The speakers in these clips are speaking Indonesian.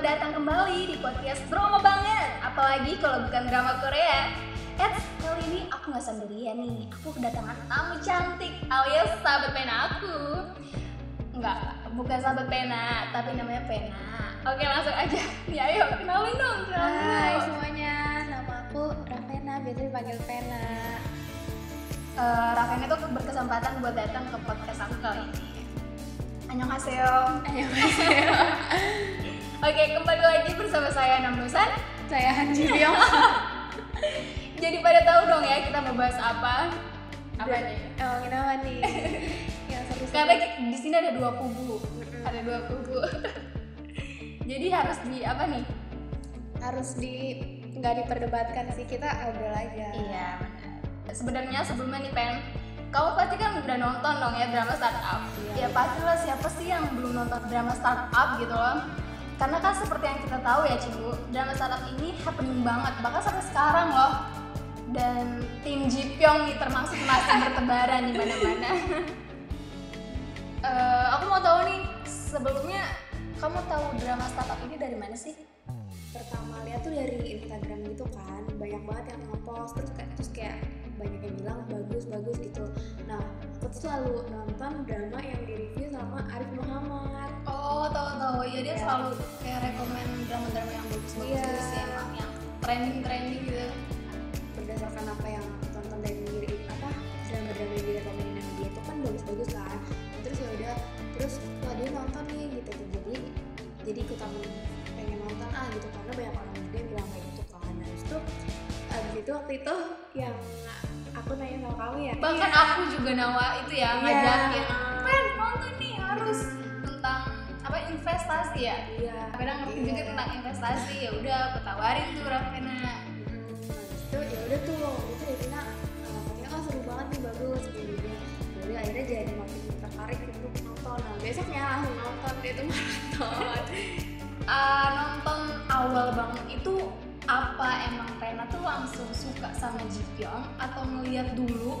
Selamat datang kembali di podcast drama banget. Apalagi kalau bukan drama Korea. Eits, kali ini aku nggak sendirian nih. Aku kedatangan tamu cantik. Alias sahabat pena aku. Enggak, bukan sahabat pena, tapi namanya pena. Oke langsung aja, ya ayo kenalin dong kenalin Hai dong. semuanya, nama aku Ravena, biasa dipanggil Pena. Eh, Raven itu berkesempatan buat datang ke podcast aku kali ini. Annyeonghaseyo. Ayo Oke, kembali lagi bersama saya Namnusan saya Han Ji Pyong Jadi pada tahu dong ya kita mau bahas apa? Apa nih? Emangin apa nih? Yang seru Karena di sini ada dua kubu, ada dua kubu. Jadi harus di apa nih? harus di nggak diperdebatkan sih kita ngobrol aja Iya benar. Sebenarnya sebelumnya nih Pen, kamu pasti kan udah nonton dong ya drama startup. Iya. Ya pastilah siapa sih yang belum nonton drama startup gitu loh. Karena kan seperti yang kita tahu ya Cibu, drama startup ini happening banget, bahkan sampai sekarang loh. Dan tim Jipyong nih termasuk masih bertebaran di mana-mana. Eh, aku mau tahu nih, sebelumnya kamu tahu drama startup ini dari mana sih? Pertama lihat tuh dari Instagram gitu kan Banyak banget yang ngepost terus kayak, terus kayak banyak yang bilang bagus-bagus gitu Nah aku tuh selalu nonton drama yang di review sama Arif Muhammad Oh, tahu-tahu. Ya dia Ya. selalu kayak rekomen drama-drama yang bagus-bagus Iya. gitu sih emang yang trending-trending gitu. berdasarkan apa yang tonton dari diri apa drama-drama yang direkomenin sama dia itu kan bagus-bagus kan terus ya udah terus wah dia nonton nih gitu tuh jadi jadi ikutan pengen nonton ah gitu karena banyak orang juga yang bilang kayak gitu kan nah itu itu waktu itu yang aku nanya sama kamu ya Bahkan Iya. aku juga nawa itu ya Iya. ngajakin, "Pen, nonton nih harus tentang apa investasi ya." iya Kadang ngerti Iya. juga tentang investasi. Ya udah aku tawarin tuh Ravena. Hmm, itu ya udah tuh waktu itu uh, katanya oh seru banget nih bagus dia jadi akhirnya jadi makin tertarik untuk nonton nah besoknya langsung nonton dia tuh maraton Ah, nonton awal banget itu apa emang Pena tuh langsung suka sama Jipyong atau ngeliat dulu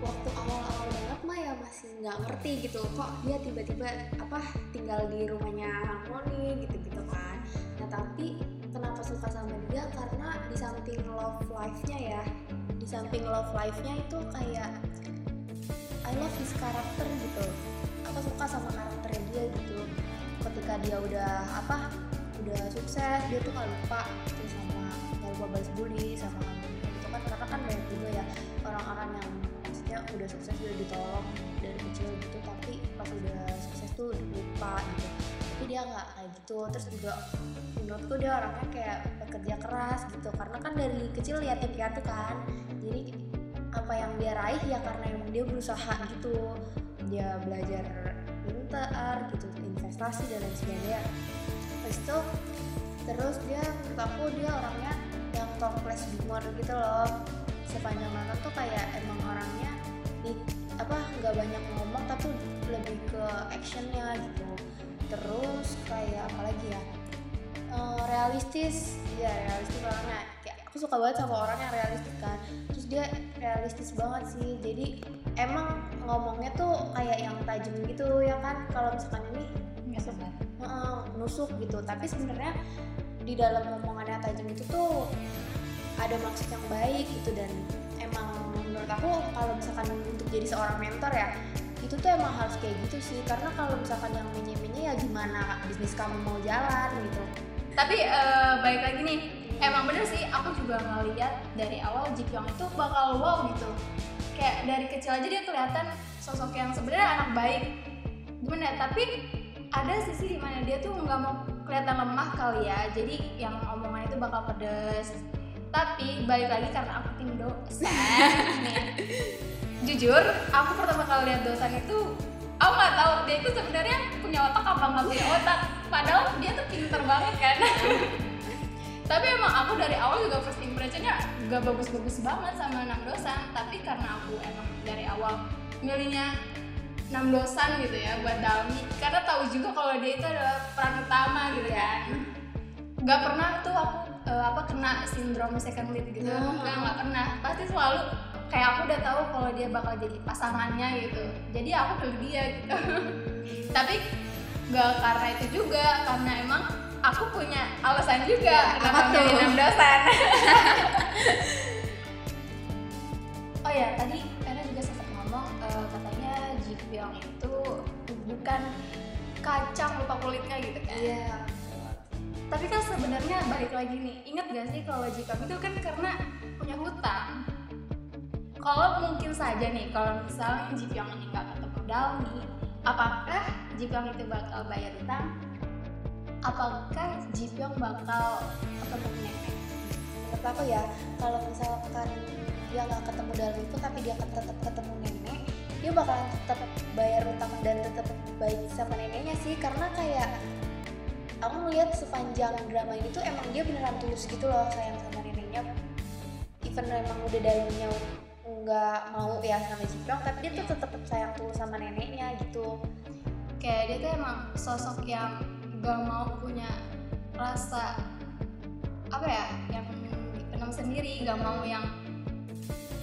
waktu awal-awal banget? Mah ya masih nggak ngerti gitu. Kok dia tiba-tiba apa tinggal di rumahnya Harmony gitu-gitu kan. Nah tapi kenapa suka sama dia? Karena di samping love life-nya ya di samping love life-nya itu kayak I love his karakter gitu. Aku suka sama karakternya dia gitu. Ketika dia udah apa udah sukses dia tuh nggak lupa lupa balas budi sama gitu kan karena kan banyak juga ya orang-orang yang maksudnya udah sukses udah ditolong dari kecil gitu tapi pas udah sukses tuh lupa gitu. Tapi dia nggak kayak gitu. Terus juga menurutku dia orangnya kayak bekerja keras gitu. Karena kan dari kecil yatim piatu kan. Jadi apa yang dia raih ya karena emang dia berusaha gitu. Dia belajar pintar gitu investasi dan lain sebagainya. Terus itu terus dia menurut aku dia orangnya toples humor gitu loh. Sepanjang nonton tuh kayak emang orangnya di apa nggak banyak ngomong tapi lebih ke actionnya gitu. Terus kayak apa lagi ya? Eh, realistis. Iya realistis orangnya. Kayak aku suka banget sama orang yang realistis kan. Terus dia realistis banget sih. Jadi emang ngomongnya tuh kayak yang tajam gitu ya kan? Kalau misalkan ini nggak Heeh, nusuk gitu. Tapi sebenarnya di dalam omongannya tajam itu tuh ada maksud yang baik gitu dan emang menurut aku kalau misalkan untuk jadi seorang mentor ya itu tuh emang harus kayak gitu sih. Karena kalau misalkan yang menye-menye ya gimana bisnis kamu mau jalan gitu. Tapi eh, balik lagi nih emang bener sih aku juga ngeliat dari awal Jipyong itu bakal wow gitu. Kayak dari kecil aja dia kelihatan sosok yang sebenarnya anak baik. Gimana? Tapi ada sisi di mana dia tuh nggak mau kelihatan lemah kali ya. Jadi yang omongan itu bakal pedes. Tapi balik lagi karena aku tim dosan nih. Jujur aku pertama kali lihat dosan itu aku nggak tahu dia itu sebenarnya punya otak apa nggak punya otak. Padahal dia tuh pinter banget kan? Tapi emang aku dari awal juga first impressionnya gak bagus-bagus banget sama enam dosan tapi karena aku emang dari awal milihnya enam dosan gitu ya buat Dalmi. Karena tahu juga kalau dia itu adalah peran utama gitu kan nggak pernah tuh aku eh, apa kena sindrom second lead gitu. Oh. nggak nggak pernah. Pasti selalu kayak aku udah tahu kalau dia bakal jadi pasangannya gitu. Jadi aku pilih dia gitu. Tapi nggak karena itu juga karena emang aku punya alasan juga Ya, kenapa milih enam dosan. Oh ya tadi Pyong itu bukan kacang lupa kulitnya gitu kan. Iya. Tapi kan sebenarnya balik lagi nih inget gak sih kalau Ji Pyong itu kan karena punya hutang? Kalau mungkin saja nih kalau misalnya Ji Pyong ini nggak ketemu Dalmi apakah Ji Pyong itu bakal bayar hutang? Apakah Ji Pyong bakal ketemu nenek menurut aku ya kalau misalkan dia nggak ketemu dalam itu tapi dia tetap ketemu nenek dia bakalan tetap bayar utang dan tetap baik sama neneknya sih karena kayak aku melihat sepanjang drama ini tuh emang dia beneran tulus gitu loh sayang sama neneknya. Even emang udah dalamnya nggak mau ya sama Jipyong tapi dia tuh tetap sayang tulus sama neneknya gitu. Kayak dia tuh emang sosok yang gak mau punya rasa apa ya yang dipendam sendiri gak mau yang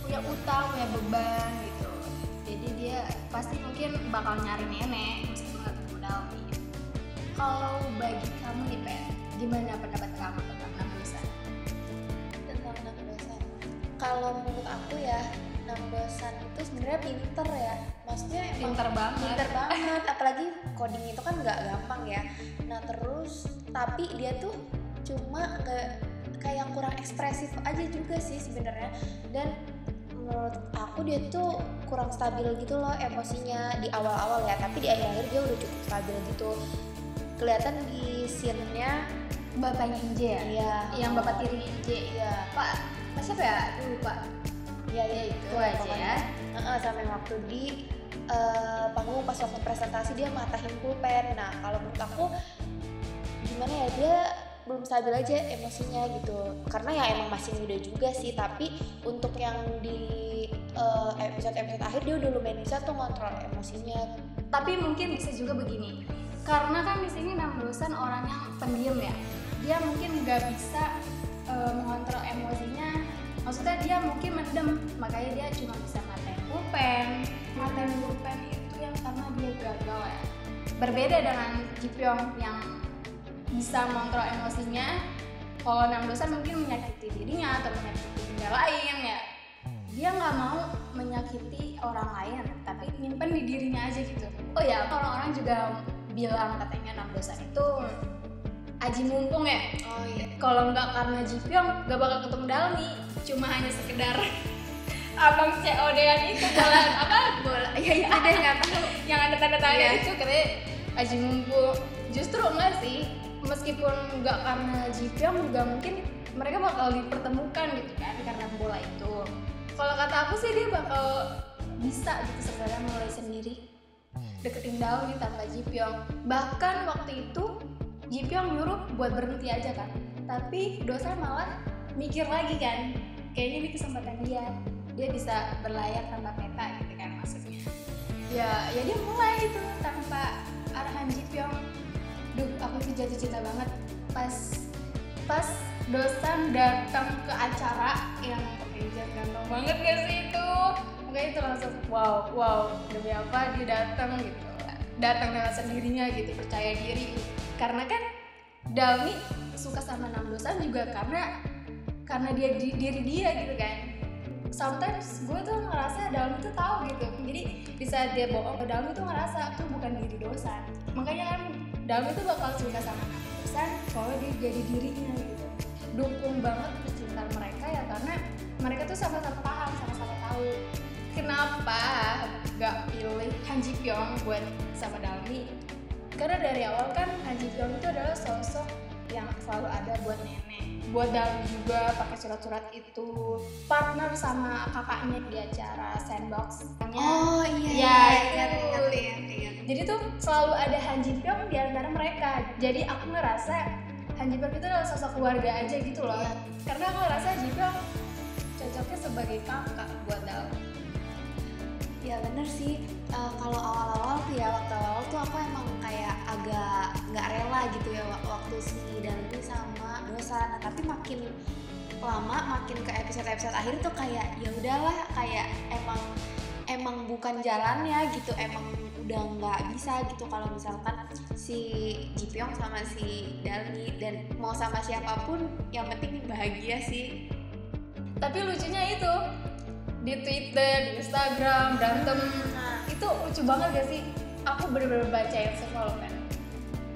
punya utang punya beban gitu jadi dia pasti mungkin bakal nyari nenek meskipun gak ketemu Dalmi kalau bagi kamu nih Pen gimana pendapat kamu tentang enam dosa tentang enam dosan kalau menurut aku ya enam dosan itu sebenarnya pinter ya. Maksudnya pinter banget. pinter banget. Apalagi coding itu kan nggak gampang ya. Nah terus tapi dia tuh cuma nggak kayak kurang ekspresif aja juga sih sebenarnya. Dan menurut aku dia tuh kurang stabil gitu loh emosinya di awal-awal ya. Tapi di akhir-akhir dia udah cukup stabil gitu. Kelihatan di scene-nya bapaknya Inje ya? Ya yang bapak tiri Inje iya. Pak Pak siapa ya? Aduh, lupa. Ya ya itu aja ya. Heeh, sampai waktu di eh, panggung pas waktu presentasi dia matahin pulpen. Nah kalau menurut aku gimana ya dia belum stabil aja emosinya gitu. Karena ya emang masih muda juga sih tapi untuk yang di eh, episode-episode akhir dia udah lumayan bisa tuh ngontrol emosinya. Tapi mungkin bisa juga begini karena kan di sini enam dosan orang yang pendiam ya. Dia mungkin nggak bisa eh, mengontrol emosinya. Maksudnya dia mungkin mendem makanya dia cuma bisa matain pulpen. Matain pulpen itu yang karena dia gagal ya. Berbeda dengan Ji Pyong yang bisa mengontrol emosinya. Kalau enam dosan mungkin menyakiti dirinya atau menyakiti benda lain ya. Dia nggak mau menyakiti orang lain tapi nyimpen di dirinya aja gitu. Oh ya orang-orang juga bilang katanya enam dosan itu aji mumpung ya. Oh iya. Kalau nggak karena Ji Pyong nggak bakal ketemu Dalmi. Cuma hanya sekedar abang COD-an itu bola apa bola. Ya itu deh nggak tahu yang ada tanda tanya Iya. itu katanya aji mumpung. Justru enggak sih meskipun nggak karena Ji Pyong juga mungkin mereka bakal dipertemukan gitu kan karena bola itu. Kalau kata aku sih dia bakal bisa gitu sebenarnya mulai sendiri. Deketin Dauni tanpa Ji Pyong bahkan waktu itu Ji Pyong nyuruh buat berhenti aja kan. Tapi dosa malah mikir lagi kan kayaknya ini kesempatan dia. Dia bisa berlayar tanpa peta gitu kan maksudnya. Ya ya dia mulai itu tanpa arahan Ji Pyong duh aku tuh jatuh cinta banget. Pas pas dosan datang ke acara yang pakai hijab ganteng banget gak sih itu? Makanya itu langsung wow wow demi apa dia datang? Gitu. Datang dengan sendirinya gitu percaya diri. Karena kan Dalmi suka sama enam dosan juga karena karena dia di, diri dia gitu kan sometimes gue tuh ngerasa Dalmi tuh tahu gitu. Jadi di saat dia bohong Dalmi tuh ngerasa tuh bukan diri dosan makanya kan Dalmi tuh bakal suka sama dosan kalau dia jadi dirinya gitu. Dukung banget percintaan mereka ya karena mereka tuh sama-sama paham sama-sama tahu. Kenapa gak pilih Han Ji Pyong buat sama Dalmi? Karena dari awal kan Han Ji Pyong itu adalah sosok yang selalu ada buat nenek buat Dalmi juga pakai surat-surat itu. Partner sama kakaknya di acara sandbox oh iya Ya, ingat itu. ingat ingat ingat jadi tuh selalu ada Han Ji Pyong di antara mereka. Jadi aku ngerasa Han Ji Pyong itu adalah sosok keluarga aja gitu loh. Iya. karena aku ngerasa Ji Pyong cocoknya sebagai kakak buat Dalmi Ya bener sih, Eh, kalau awal-awal tuh ya waktu awal tuh aku emang kayak agak nggak rela gitu ya wak- waktu si Dalmi sama Dosa. Nah tapi makin lama makin ke episode-episode akhir tuh kayak ya udahlah kayak emang emang bukan jalannya gitu emang udah nggak bisa gitu. Kalau misalkan si Jipyong sama si Dalmi dan mau sama siapa pun yang penting bahagia sih. Tapi lucunya itu di Twitter di Instagram berantem nah itu lucu banget gak sih? Aku bener-bener bacain semua loh kan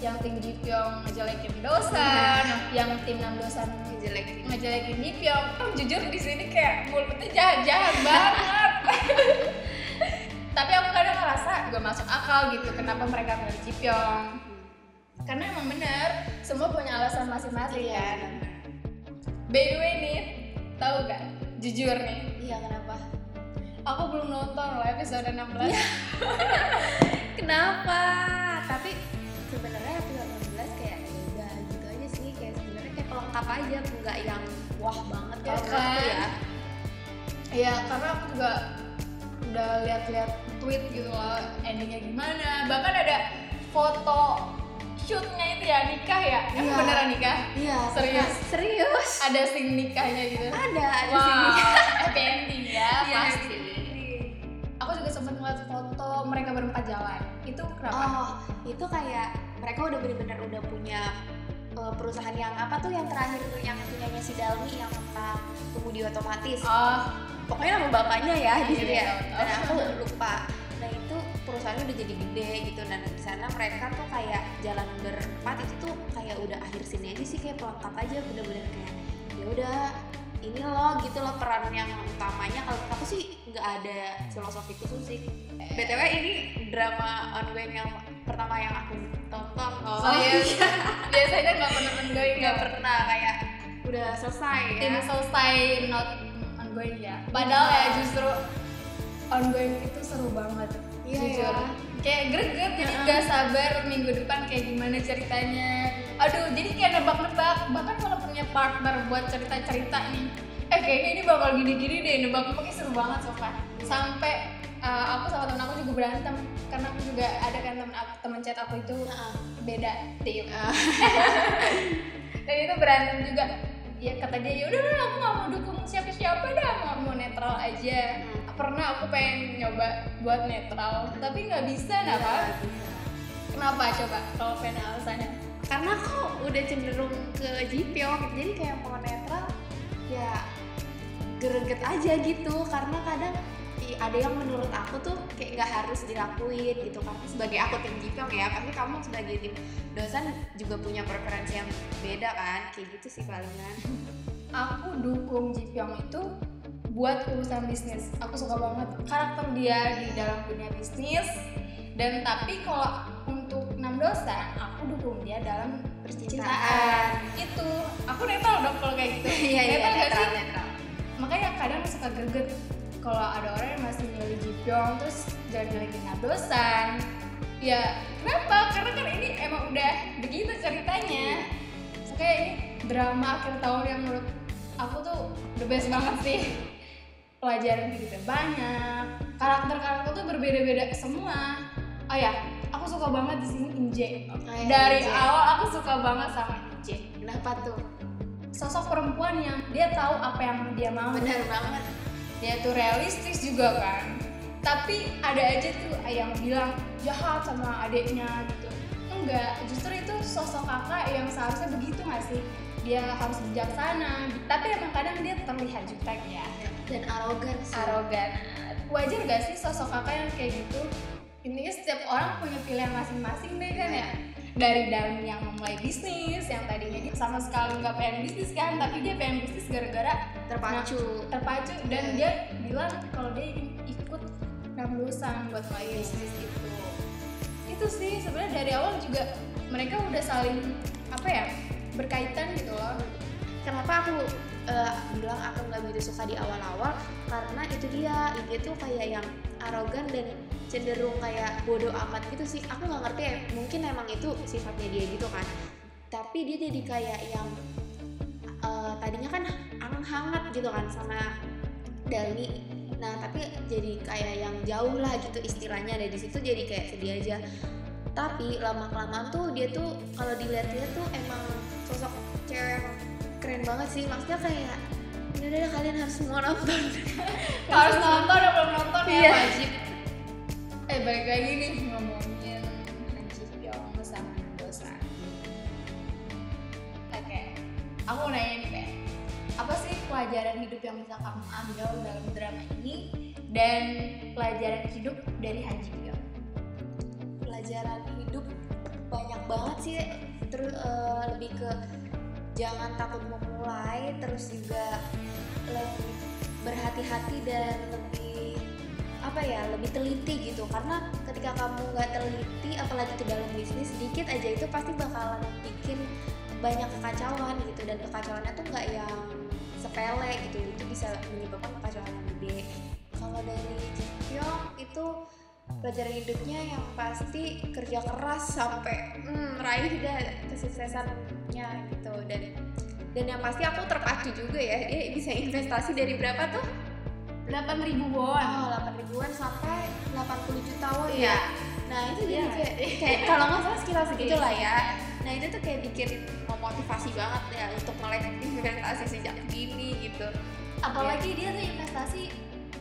yang tim Jipyong ngejelekin dosan yang tim Nam dosan jelek ngejelekin Jipyong jujur di sini kayak mulutnya jahat-jahat banget. Tapi aku kadang ngerasa juga masuk akal gitu kenapa mereka milih Jipyong karena emang bener semua punya alasan masing-masing Iya, kan. by the way nih tahu gak jujur nih. Iya kenapa? Aku belum nonton loh episode 16 kenapa? Tapi sebenarnya episode 16 kayak ya gitu aja sih kayak sebenarnya kayak pelengkap aja nggak yang wah banget Ya kalau kan? ya Iya, karena aku juga udah lihat-lihat tweet gitu loh endingnya gimana. Bahkan ada foto shootnya itu ya nikah ya. Emang Iya. beneran nikah? iya Serius? serius Ada scene nikahnya gitu. ada ada Wow, sini happy ending ya Iya, pasti. Aku juga sempat ngeliat foto mereka berempat jalan. Itu kenapa? oh itu kayak mereka udah bener-bener udah punya uh, perusahaan yang apa tuh yang terakhir yang punyanya si Dalmi yang tentang kemudi otomatis. Oh, pokoknya nama bapaknya ya di situ Iya, ya tahu, dan aku lupa. Nah itu perusahaannya udah jadi gede gitu. Dan di sana mereka tuh kayak jalan berempat itu tuh kayak udah akhir sini aja sih kayak pelengkap aja bener-bener kayak ya udah ini loh gitu loh peran yang utamanya. Kalau aku sih nggak ada filosofi khusus sih. Btw ini drama ongoing yang pertama yang aku tonton oh, iya. Biasanya nggak pernah ongoing nggak ya. pernah kayak udah selesai ya tim selesai not ongoing ya padahal ya justru ongoing itu seru banget Iya, jujur ya. kayak greget jadi Heeh. gak sabar minggu depan kayak gimana ceritanya aduh jadi kayak nebak-nebak bahkan kalau punya partner buat cerita-cerita nih eh kayaknya ini bakal gini-gini deh nebak-nebaknya seru banget sofa sampai uh, aku sama temen aku juga berantem karena aku juga ada kan temen aku temen chat aku itu Heeh. beda tim Ah. dan itu berantem juga. Ya kata dia ya udah aku nggak mau dukung siapa siapa dah mau mau netral aja. Hmm. pernah aku pengen nyoba buat netral tapi nggak bisa Iya, kenapa kenapa? Coba kalau pengen alasannya. Karena aku udah cenderung ke Jipyong jadi kayak mau netral ya greget aja gitu. Karena kadang i- ada yang menurut aku tuh kayak nggak harus dilakuin gitu kan sebagai aku tim Jipyong ya. Tapi kamu sebagai tim dosen juga punya preferensi yang beda kan? Kayak gitu sih palingan aku dukung Ji Pyong itu buat urusan bisnis. Aku suka banget karakter dia di dalam dunia bisnis. Dan tapi kalau untuk enam dosa aku dukung dia dalam percintaan. Itu. Aku netral dong kalau kayak gitu. Iya iya Netral nggak netral sih? netral. Makanya kadang suka greget kalau ada orang yang masih milih Ji Pyong terus jangan milih Nadosan ya kenapa? Karena kan ini emang udah begitu ceritanya. Kayak ini drama akhir tahun yang menurut aku tuh the best banget sih. Pelajaran juga banyak karakter-karakter tuh berbeda-beda semua. Oh ya aku suka banget di sini Inje. Iya, dari Inje. awal aku suka banget sama Inje. Kenapa tuh? Sosok perempuan yang dia tahu apa yang dia mau. Bener banget dia tuh realistis juga kan. Tapi ada aja tuh yang bilang jahat sama adiknya gitu. Enggak justru itu sosok kakak yang seharusnya begitu nggak sih? Dia harus bijaksana. Tapi emang kadang dia terlihat jutek ya. Dan arogan sih. Arogan. Wajar gak sih sosok kakak yang kayak gitu? Intinya setiap orang punya pilihan masing-masing deh kan ya dari Dami yang memulai bisnis yang tadinya dia sama sekali nggak pengen bisnis kan tapi dia pengen bisnis gara-gara terpacu. Terpacu. Dan Iya. dia bilang kalau dia ingin ikut enam dosan buat mulai bisnis itu. Itu sih sebenarnya dari awal juga mereka udah saling apa ya berkaitan gitu loh. Kenapa aku eh, bilang aku nggak begitu suka di awal-awal? Karena itu dia dia tuh kayak yang arogan dan cenderung kayak bodoh amat gitu sih. Aku nggak ngerti ya mungkin emang itu sifatnya dia gitu kan. Tapi dia jadi kayak yang eh, tadinya kan ang- hangat gitu kan sama Dani nah tapi jadi kayak yang jauh lah gitu istilahnya. Dari situ jadi kayak sedih aja. Tapi lama kelamaan tuh dia tuh kalau dilihat-lihat tuh emang sosok cewek keren banget sih. Maksudnya kayak ini udah kalian harus semua nonton. Harus nonton ya belum nonton ya Iya. wajib balik lagi nih ngomongin Han Ji Pyong sama Dosan oke aku mau nanya nih kayak apa sih pelajaran hidup yang bisa kamu ambil dalam drama ini dan pelajaran hidup dari Han Ji Pyong pelajaran hidup banyak banget sih terus eh, lebih ke jangan takut memulai terus juga lebih berhati-hati dan lebih apa ya lebih teliti gitu. Karena ketika kamu nggak teliti apalagi ke dalam bisnis sedikit aja itu pasti bakalan bikin banyak kekacauan gitu. Dan kekacauannya tuh nggak yang sepele gitu. Itu bisa menyebabkan kekacauan yang gede. Kalau dari Jin Pyong itu pelajaran hidupnya yang pasti kerja keras sampai hmm, raih kesuksesannya gitu. Dan dan yang pasti aku terpacu juga ya dia bisa investasi dari berapa tuh 8000 won oh 8 ribuan sampai 80 juta won Iya. ya nah itu jadi Iya. kayak, kayak kalau nggak salah sekitar segitu Iya. lah ya nah itu tuh kayak bikin memotivasi banget ya untuk melek investasi sejak dini gitu apalagi dia tuh investasi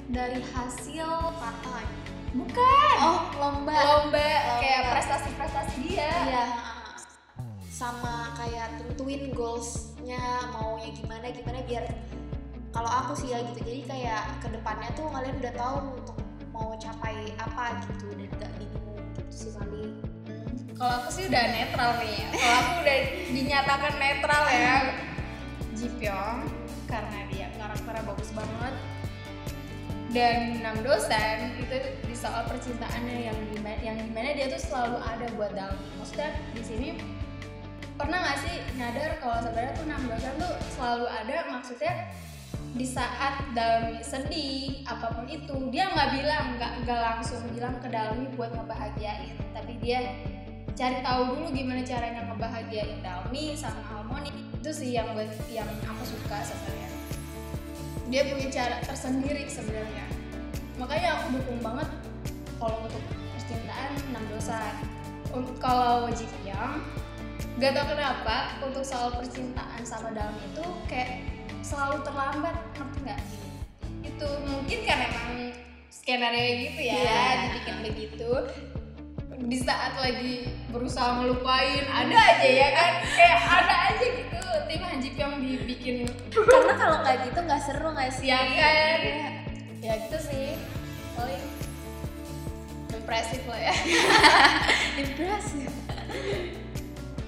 dari hasil part bukan oh lomba lomba kayak Lomba. prestasi-prestasi dia Iya. Sama kayak tentuin goalsnya maunya gimana gimana biar kalau aku sih ya gitu. Jadi kayak ke depannya tuh kalian udah tahu untuk mau capai apa gitu dan gak bingung gitu sih kali. Kalau aku sih udah netral nih. Kalau aku udah dinyatakan netral ya. Ji Pyong karena dia karakternya bagus banget. Dan Nam Dosan itu di soal percintaannya yang di mana, yang di mana dia tuh selalu ada buat Dalmi. Maksudnya di sini pernah nggak sih nyadar kalau sebenarnya tuh Nam Dosan tuh selalu ada maksudnya di saat Dalmi sedih apa pun itu dia nggak bilang nggak nggak langsung bilang ke Dalmi buat ngebahagiain. Tapi dia cari tahu dulu gimana caranya ngebahagiain Dalmi sama Harmoni itu sih yang buat yang aku suka sebenarnya. Dia punya cara tersendiri sebenarnya. Makanya aku dukung banget kalau untuk percintaan enam dosan untuk kalau Ji Pyong gak tau kenapa untuk soal percintaan sama dalam itu kayak selalu terlambat ngerti nggak itu mungkin karena emang skenario gitu ya Iya. dibikin begitu di saat lagi berusaha ngelupain ada aja ya kan kayak ada aja gitu tim Han Ji Pyong dibikin Karena kalau nggak gitu nggak seru nggak sih? Ya kan? Iya. ya gitu sih paling impresif lah ya Impresi.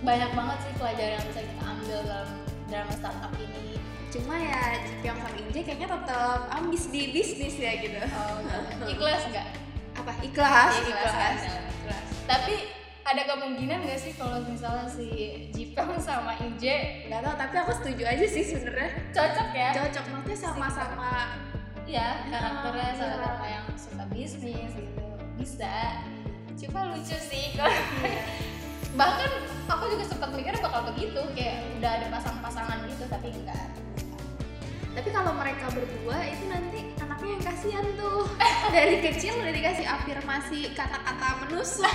banyak banget sih pelajaran yang bisa kita ambil dalam drama startup ini Cuma ya Pyong sama Inje kayaknya tetap ambis di bisnis ya gitu. oh, ikhlas nggak? Apa? Ikhlas? Ikhlas, ikhlas. tapi ada kemungkinan nggak sih kalau misalnya si Jipeng sama Inje Gak tau, tapi aku setuju aja sih sebenarnya. cocok ya? Cocok maksudnya sama-sama. Iya, karakternya iya. sama-sama yang suka bisnis gitu. Bisa. Cuma lucu sih. Kalau bahkan aku juga sempat mikir bakal begitu kayak udah ada pasang-pasangan gitu tapi enggak Tapi kalau mereka berdua itu nanti anaknya yang kasihan tuh. Dari kecil udah dikasih afirmasi kata-kata menusuk.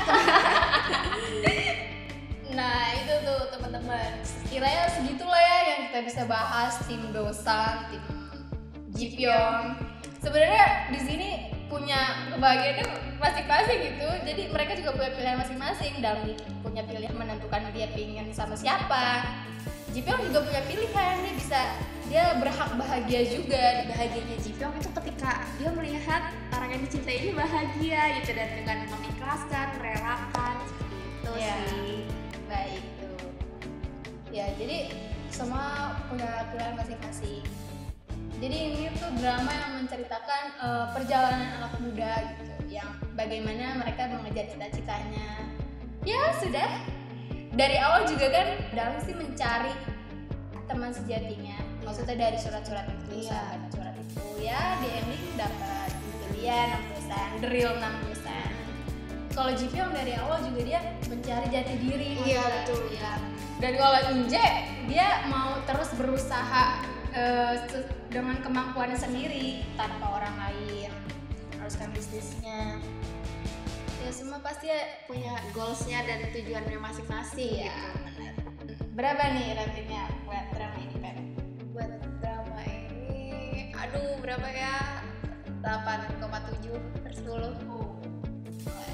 Nah itu tuh teman-teman. Kiranya segitulah ya yang kita bisa bahas tim Dosan tim Jipyong. Sebenarnya di sini punya kebahagiaannya masing-masing gitu. Jadi mereka juga punya pilihan masing-masing. Dalam punya pilihan menentukan dia pingin sama siapa. Jipyong juga punya pilihan dia bisa dia berhak bahagia juga Bahagianya Ji Pyong itu ketika dia melihat orang yang dicintai ini bahagia gitu Dan dengan mengikhlaskan, merelakan itu Iya. sih. Baik tuh. Ya jadi semua punya pilihan masing-masing. Jadi ini tuh drama yang menceritakan eh, perjalanan anak muda gitu yang bagaimana mereka mengejar cita-citanya. Ya sudah. Dari awal juga kan dalam sih mencari teman sejatinya maksudnya dari surat-surat itu Iya. sahabat surat itu. Ya di ending dapat pilihan 6 the real 6 kalau Ji Pyong dari awal juga dia mencari jati diri Iya, betul. ya dan kalau Inje dia mau terus berusaha se- dengan kemampuannya sendiri tanpa orang lain. Haruskan bisnisnya. Ya semua pasti Punya goalsnya dan tujuannya masing-masing iya gitu. benar. Berapa nih ratingnya buat drama ini Pep? Aduh berapa ya? 8,7 per 10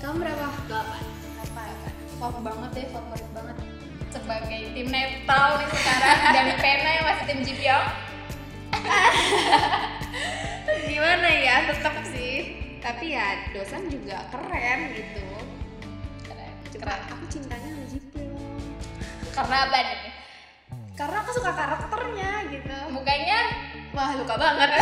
kamu berapa? 8 8 Top banget deh, favorit banget. Sebagai tim netral nih sekarang Dan Pena yang masih tim Jipyong gimana ya? Tetap sih. Tapi ya dosen juga keren gitu. Keren, cuma keren. aku cintanya sama Jipyong Karena apa nih? karena aku suka karakternya gitu. Mukanya wah luka banget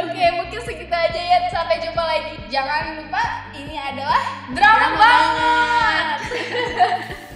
Oke, mungkin segitu aja ya. Sampai jumpa lagi. Jangan lupa ini adalah drama, Drama banget.